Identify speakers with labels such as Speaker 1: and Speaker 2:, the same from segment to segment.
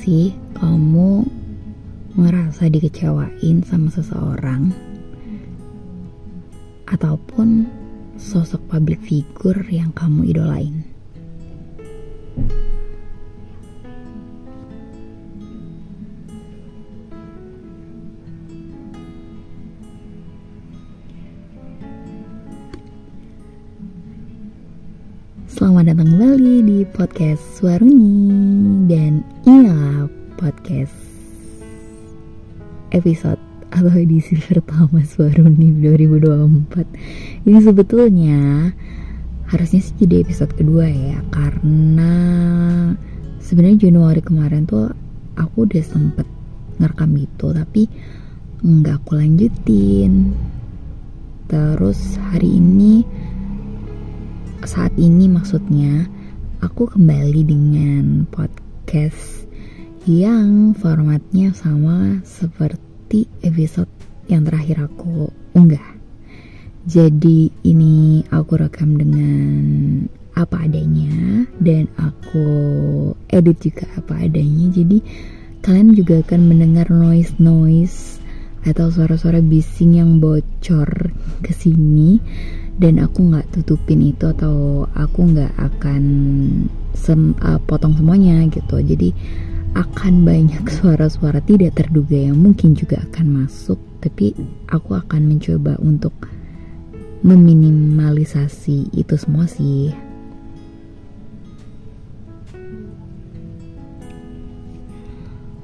Speaker 1: sih kamu ngerasa dikecewain sama seseorang ataupun sosok public figure yang kamu idolain? Selamat datang kembali di podcast Suaruni Dan inilah podcast episode atau edisi pertama Suaruni 2024 Ini sebetulnya harusnya sih jadi episode kedua ya Karena sebenarnya Januari kemarin tuh aku udah sempet ngerekam itu Tapi nggak aku lanjutin. Terus hari ini saat ini maksudnya aku kembali dengan podcast yang formatnya sama seperti episode yang terakhir aku unggah. Jadi ini aku rekam dengan apa adanya dan aku edit juga apa adanya. Jadi kalian juga akan mendengar noise-noise atau suara-suara bising yang bocor ke sini dan aku nggak tutupin itu atau aku nggak akan sem uh, potong semuanya gitu. Jadi akan banyak suara-suara tidak terduga yang mungkin juga akan masuk. Tapi aku akan mencoba untuk meminimalisasi itu semua sih.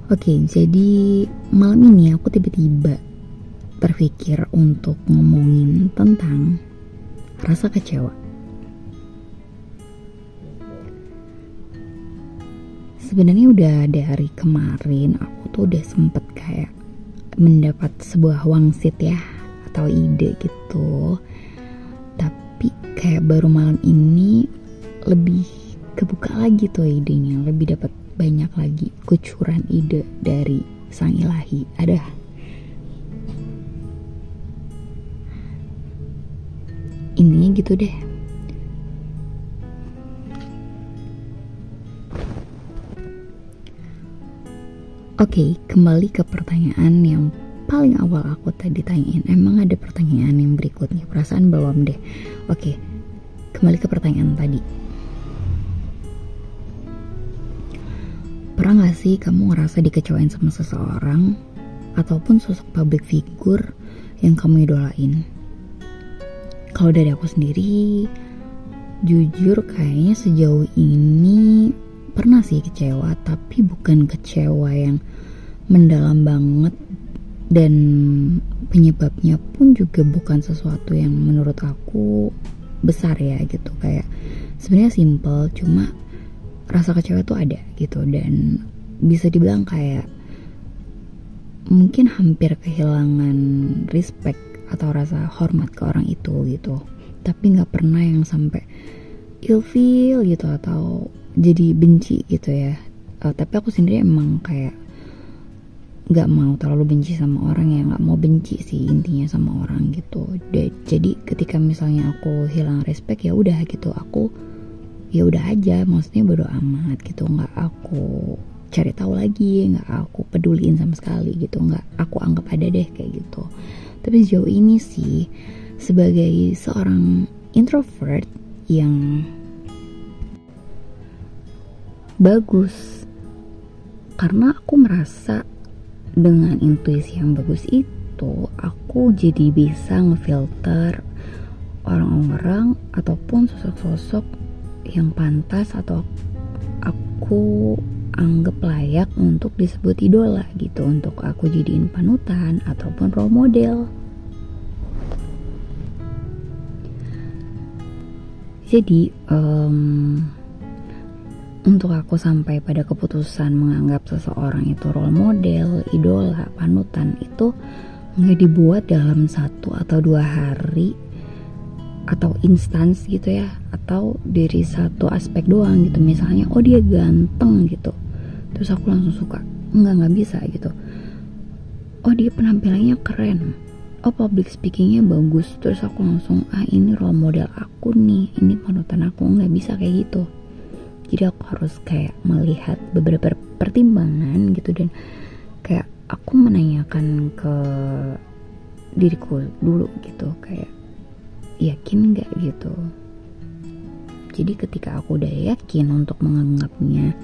Speaker 1: Oke, jadi malam ini aku tiba-tiba terpikir untuk ngomongin tentang rasa kecewa. Sebenarnya udah dari kemarin aku tuh udah sempet kayak mendapat sebuah wangsit ya atau ide gitu. Tapi kayak baru malam ini lebih kebuka lagi tuh idenya, lebih dapat banyak lagi kucuran ide dari sang ilahi. Ada gitu deh Oke, kembali ke pertanyaan yang paling awal aku tadi tanyain. Emang ada pertanyaan yang berikutnya? Perasaan belum deh. Oke, kembali ke pertanyaan tadi. Pernah gak sih kamu ngerasa dikecewain sama seseorang ataupun sosok public figure yang kamu idolain? Kalau dari aku sendiri, jujur kayaknya sejauh ini pernah sih kecewa, tapi bukan kecewa yang mendalam banget. Dan penyebabnya pun juga bukan sesuatu yang menurut aku besar ya gitu. Kayak sebenarnya simple cuma rasa kecewa tuh ada gitu. Dan bisa dibilang kayak mungkin hampir kehilangan respect atau rasa hormat ke orang itu gitu. Tapi nggak pernah yang sampai ilfeel gitu atau jadi benci gitu ya. Uh, tapi aku sendiri emang kayak nggak mau terlalu benci sama orang ya nggak mau benci sih intinya sama orang gitu. Jadi ketika misalnya aku hilang respect ya udah gitu. Aku ya udah aja maksudnya bodo amat gitu. Nggak aku cari tahu lagi nggak aku peduliin sama sekali gitu. Nggak aku anggap ada deh kayak gitu tapi sejauh ini sih sebagai seorang introvert yang bagus karena aku merasa dengan intuisi yang bagus itu aku jadi bisa ngefilter orang-orang ataupun sosok-sosok yang pantas atau aku anggap layak untuk disebut idola gitu untuk aku jadiin panutan ataupun role model jadi um, untuk aku sampai pada keputusan menganggap seseorang itu role model, idola, panutan itu nggak dibuat dalam satu atau dua hari atau instans gitu ya atau dari satu aspek doang gitu. Misalnya oh dia ganteng gitu terus aku langsung suka nggak nggak bisa gitu. Oh dia penampilannya keren oh public speakingnya bagus. Terus aku langsung ah ini role model aku nih. Ini panutan aku. Nggak bisa kayak gitu. Jadi aku harus kayak melihat beberapa pertimbangan gitu dan kayak aku menanyakan ke diriku dulu gitu kayak yakin nggak gitu? Jadi ketika aku udah yakin untuk menganggapnya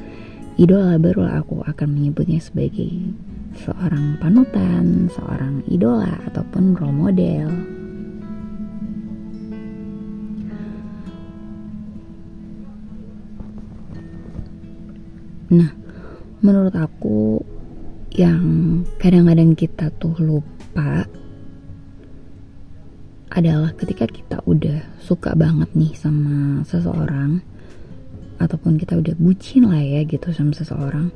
Speaker 1: idola baru aku akan menyebutnya sebagai seorang panutan, seorang idola ataupun role model. Nah, menurut aku yang kadang-kadang kita tuh lupa adalah ketika kita udah suka banget nih sama seseorang ataupun kita udah bucin lah ya gitu sama seseorang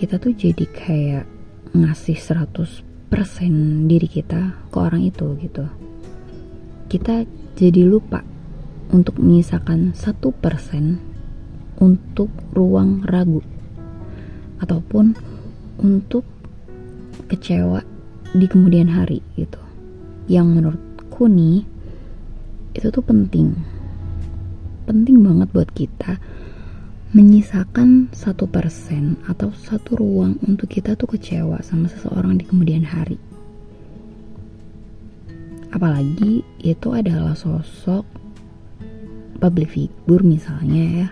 Speaker 1: kita tuh jadi kayak ngasih 100% diri kita ke orang itu gitu. Kita jadi lupa untuk menyisakan satu persen untuk ruang ragu ataupun untuk kecewa di kemudian hari gitu. Yang menurut menurutku nih itu tuh penting. Penting banget buat kita menyisakan satu persen atau satu ruang untuk kita tuh kecewa sama seseorang di kemudian hari apalagi itu adalah sosok public figure misalnya ya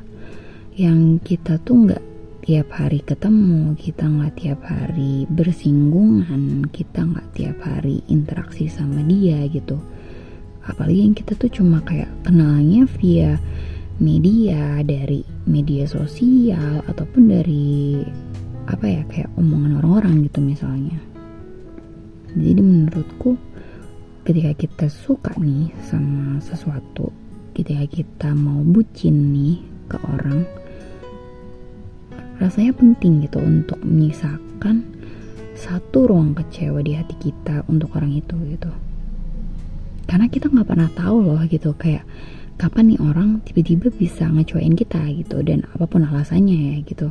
Speaker 1: yang kita tuh nggak tiap hari ketemu, kita nggak tiap hari bersinggungan, kita nggak tiap hari interaksi sama dia gitu. Apalagi yang kita tuh cuma kayak kenalnya via media dari media sosial ataupun dari apa ya kayak omongan orang-orang gitu misalnya. Jadi menurutku ketika kita suka nih sama sesuatu, ketika kita mau bucin nih ke orang, rasanya penting gitu untuk menyisakan satu ruang kecewa di hati kita untuk orang itu gitu karena kita nggak pernah tahu loh gitu kayak kapan nih orang tiba-tiba bisa ngecewain kita gitu dan apa pun alasannya ya gitu.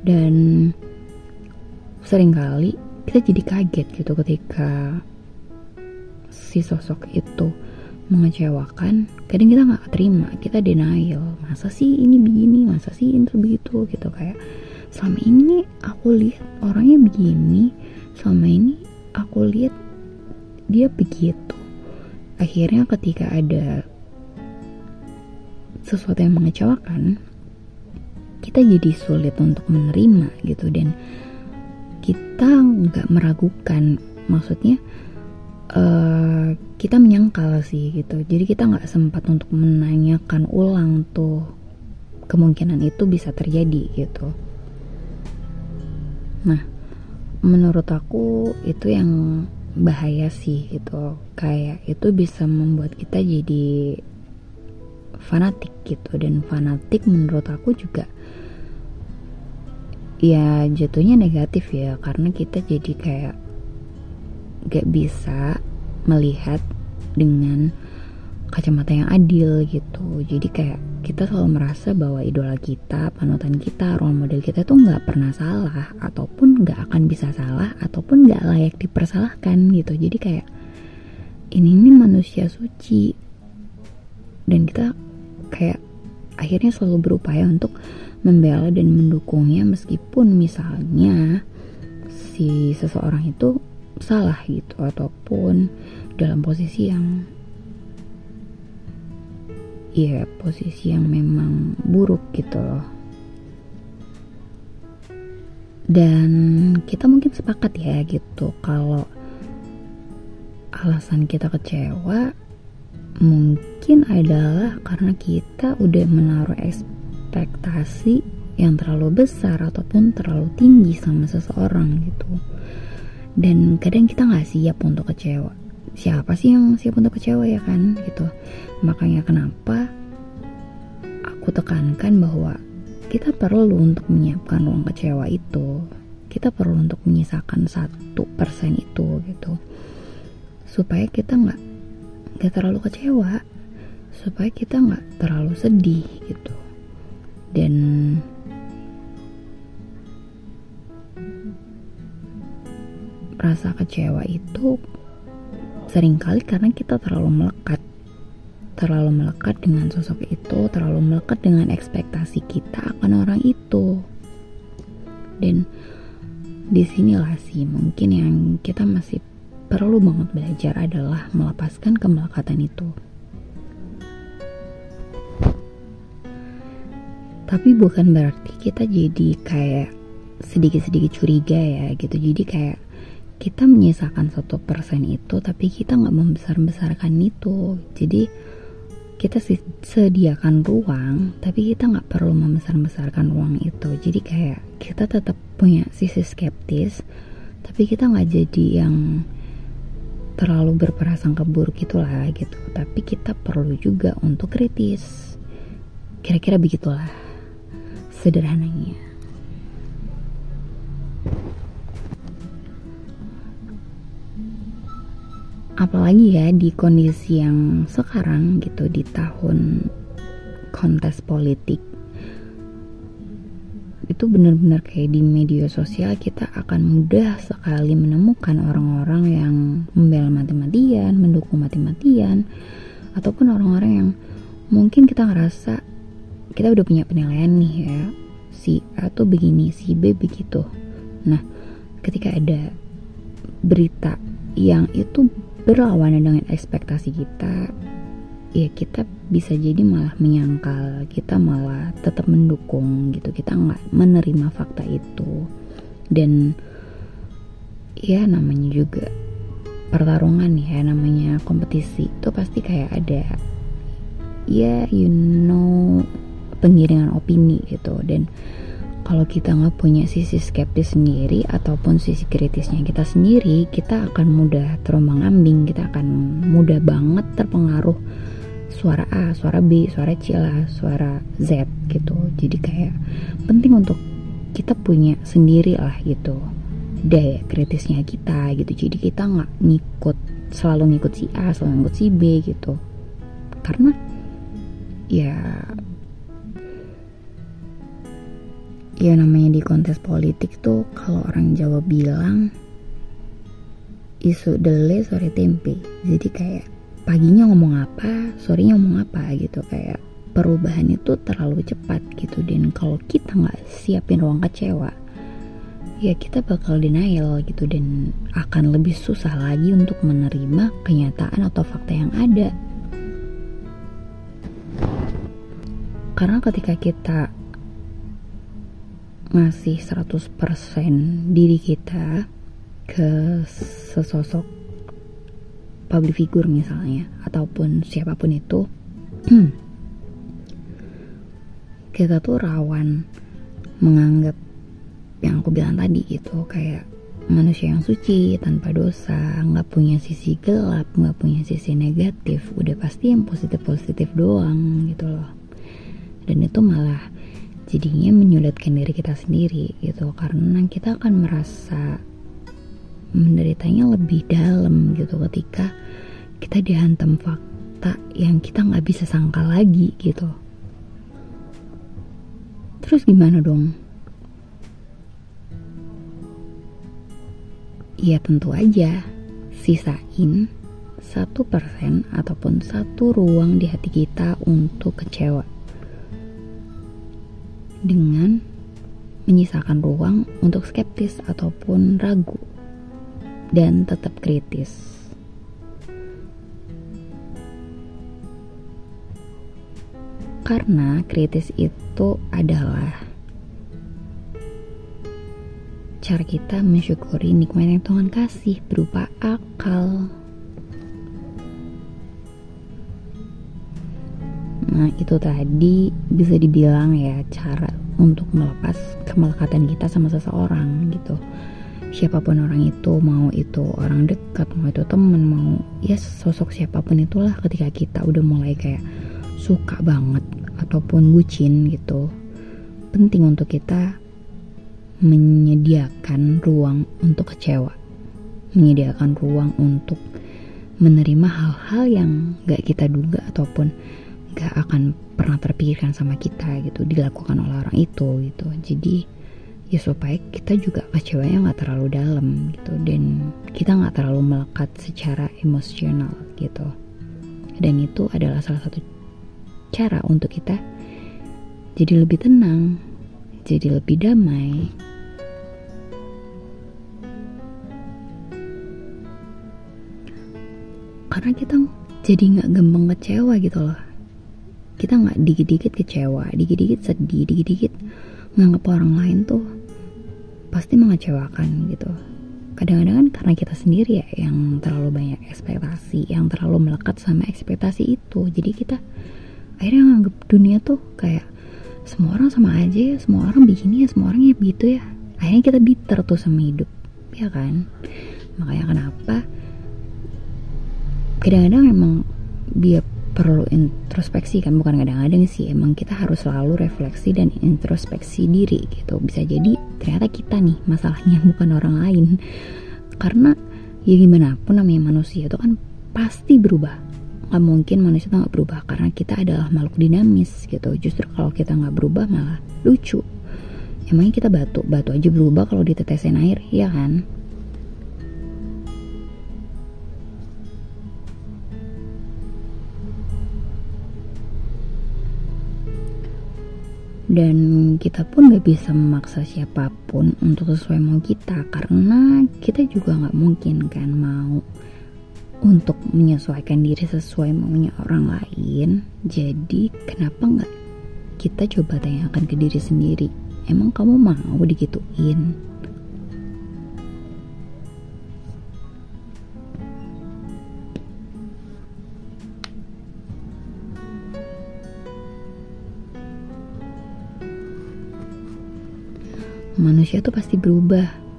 Speaker 1: Dan sering kali kita jadi kaget gitu ketika si sosok itu mengecewakan. Kadang kita nggak terima kita denial masa sih ini begini? Masa sih ini begitu gitu kayak selama ini aku lihat orangnya begini selama ini aku lihat dia begitu. Akhirnya ketika ada sesuatu yang mengecewakan kita jadi sulit untuk menerima gitu. Dan kita nggak meragukan maksudnya uh, kita menyangkal sih gitu. Jadi kita nggak sempat untuk menanyakan ulang tuh kemungkinan itu bisa terjadi gitu. Nah menurut aku itu yang bahaya sih gitu. Kayak itu bisa membuat kita jadi fanatik gitu. Dan fanatik menurut aku juga ya jatuhnya negatif ya. Karena kita jadi kayak gak bisa melihat dengan kacamata yang adil gitu. Jadi kayak kita selalu merasa bahwa idola kita panutan kita role model kita tuh nggak pernah salah. Ataupun nggak akan bisa salah ataupun nggak layak dipersalahkan gitu. Jadi kayak ini ini manusia suci. Dan kita kayak akhirnya selalu berupaya untuk membela dan mendukungnya meskipun misalnya si seseorang itu salah gitu ataupun dalam posisi yang ya posisi yang memang buruk gitu loh. Dan kita mungkin sepakat ya gitu kalau alasan kita kecewa mungkin adalah karena kita udah menaruh ekspektasi yang terlalu besar ataupun terlalu tinggi sama seseorang gitu. Dan kadang kita nggak siap untuk kecewa. Siapa sih yang siap untuk kecewa ya kan? Gitu. Makanya kenapa aku tekankan bahwa kita perlu untuk menyiapkan ruang kecewa itu. Kita perlu untuk menyisakan satu persen itu gitu. Supaya kita nggak nggak terlalu kecewa supaya kita nggak terlalu sedih gitu. Dan rasa kecewa itu sering kali karena kita terlalu melekat. Terlalu melekat dengan sosok itu terlalu melekat dengan ekspektasi kita akan orang itu. Dan di sinilah sih mungkin yang kita masih perlu banget belajar adalah melepaskan kemelekatan itu. Tapi bukan berarti kita jadi kayak sedikit-sedikit curiga ya gitu. Jadi kayak kita menyisakan satu persen itu tapi kita nggak membesar-besarkan itu. Jadi kita sediakan ruang tapi kita nggak perlu membesar-besarkan ruang itu. Jadi kayak kita tetap punya sisi skeptis tapi kita nggak jadi yang terlalu berprasangka buruk gitulah gitu. Tapi kita perlu juga untuk kritis. Kira-kira begitulah sederhananya. Apalagi ya di kondisi yang sekarang gitu di tahun kontes politik itu benar-benar kayak di media sosial kita akan mudah sekali menemukan orang-orang yang membela mati-matian, mendukung mati-matian, ataupun orang-orang yang mungkin kita ngerasa kita udah punya penilaian nih ya si A tuh begini, si B begitu. Nah, ketika ada berita yang itu berlawanan dengan ekspektasi kita, ya kita bisa jadi malah menyangkal kita malah tetap mendukung gitu. Kita nggak menerima fakta itu. Dan ya namanya juga pertarungan ya namanya kompetisi itu pasti kayak ada ya you know pengiringan opini gitu. Dan kalau kita nggak punya sisi skeptis sendiri ataupun sisi kritisnya kita sendiri kita akan mudah terombang ambing kita akan mudah banget terpengaruh suara A, suara B, suara C lah, suara Z gitu. Jadi kayak penting untuk kita punya sendiri lah gitu daya kritisnya kita gitu. Jadi kita nggak ngikut selalu ngikut si A, selalu ngikut si B gitu. Karena ya ya namanya di kontes politik tuh kalau orang Jawa bilang isu dele sore tempe jadi kayak paginya ngomong apa, sorenya ngomong apa gitu. Kayak perubahan itu terlalu cepat gitu dan kalau kita nggak siapin ruang kecewa ya kita bakal denial gitu dan akan lebih susah lagi untuk menerima kenyataan atau fakta yang ada. Karena ketika kita ngasih 100% diri kita ke sesosok public figure misalnya ataupun siapa pun itu kita tuh rawan menganggap yang aku bilang tadi gitu kayak manusia yang suci tanpa dosa nggak punya sisi gelap nggak punya sisi negatif udah pasti yang positif positif doang gitu loh. Dan itu malah jadinya menyulitkan diri kita sendiri gitu karena kita akan merasa menderitanya lebih dalam gitu ketika kita dihantam fakta yang kita nggak bisa sangka lagi gitu. Terus gimana dong? Ya tentu aja. Sisain satu persen ataupun satu ruang di hati kita untuk kecewa. Dengan menyisakan ruang untuk skeptis ataupun ragu dan tetap kritis. Karena kritis itu adalah cara kita mensyukuri nikmat yang Tuhan kasih berupa akal. Nah, itu tadi bisa dibilang ya cara untuk melepas kemelekatan kita sama seseorang gitu siapa pun orang itu mau itu orang dekat mau itu temen mau ya sosok siapa pun itulah ketika kita udah mulai kayak suka banget ataupun bucin gitu. Penting untuk kita menyediakan ruang untuk kecewa. Menyediakan ruang untuk menerima hal-hal yang gak kita duga ataupun gak akan pernah terpikirkan sama kita gitu dilakukan oleh orang itu gitu. Jadi ya supaya kita juga kecewanya nggak terlalu dalam gitu. Dan kita nggak terlalu melekat secara emosional gitu. Dan itu adalah salah satu cara untuk kita jadi lebih tenang jadi lebih damai. Karena kita jadi nggak gampang kecewa gitu loh. Kita nggak dikit-dikit kecewa dikit-dikit sedih dikit-dikit nganggap orang lain tuh pasti mengecewakan gitu. Kadang-kadang kan karena kita sendiri ya yang terlalu banyak ekspektasi yang terlalu melekat sama ekspektasi itu. Jadi kita akhirnya nganggap dunia tuh kayak semua orang sama aja ya semua orang begini ya semua orang ya begitu ya. Akhirnya kita bitter tuh sama hidup ya kan? Makanya kenapa? Kadang-kadang emang dia perlu introspeksi kan bukan kadang-kadang sih. Emang kita harus selalu refleksi dan introspeksi diri gitu. Bisa jadi ternyata kita nih masalahnya bukan orang lain. Karena ya gimana pun namanya manusia itu kan pasti berubah. Nggak mungkin manusia nggak berubah karena kita adalah makhluk dinamis gitu. Justru kalau kita nggak berubah malah lucu. Emangnya kita batu? Batu aja berubah kalau ditetesin air ya kan dan kita pun gak bisa memaksa siapa pun untuk sesuai mau kita karena kita juga gak mungkin kan mau untuk menyesuaikan diri sesuai maunya orang lain. Jadi kenapa nggak kita coba tanyakan ke diri sendiri emang kamu mau digituin manusia tuh pasti berubah.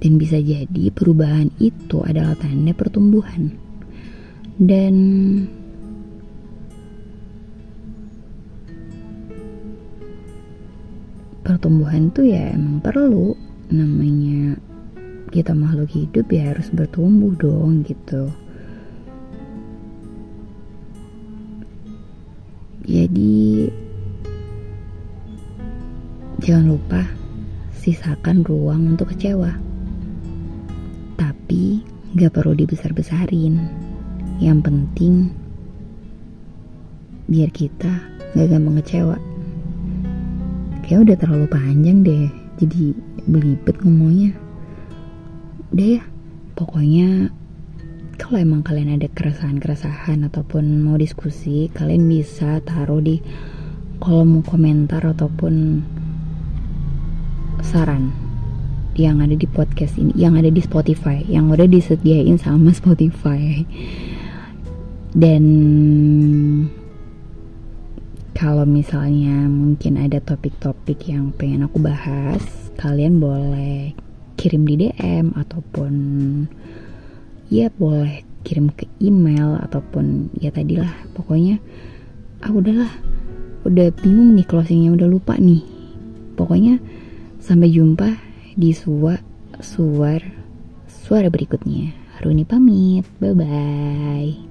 Speaker 1: Dan bisa jadi perubahan itu adalah tanda pertumbuhan. Dan pertumbuhan tuh ya emang perlu namanya kita makhluk hidup ya harus bertumbuh dong gitu. Jadi Jangan lupa sisakan ruang untuk kecewa. Tapi gak perlu dibesar-besarin. Yang penting biar kita gak gampang kecewa. Kayak udah terlalu panjang deh, jadi belibet ngomongnya. Udah ya, pokoknya kalau emang kalian ada keresahan-keresahan ataupun mau diskusi, kalian bisa taruh di kolom komentar ataupun saran yang ada di podcast ini, yang ada di Spotify, yang udah disediain sama Spotify. Dan kalau misalnya mungkin ada topik-topik yang pengen aku bahas, kalian boleh kirim di DM ataupun ya boleh kirim ke email ataupun ya tadilah. Pokoknya ah udahlah. Udah bingung nih closingnya udah lupa nih. Pokoknya Sampai jumpa di suara suar suara berikutnya. Runi pamit. Bye bye.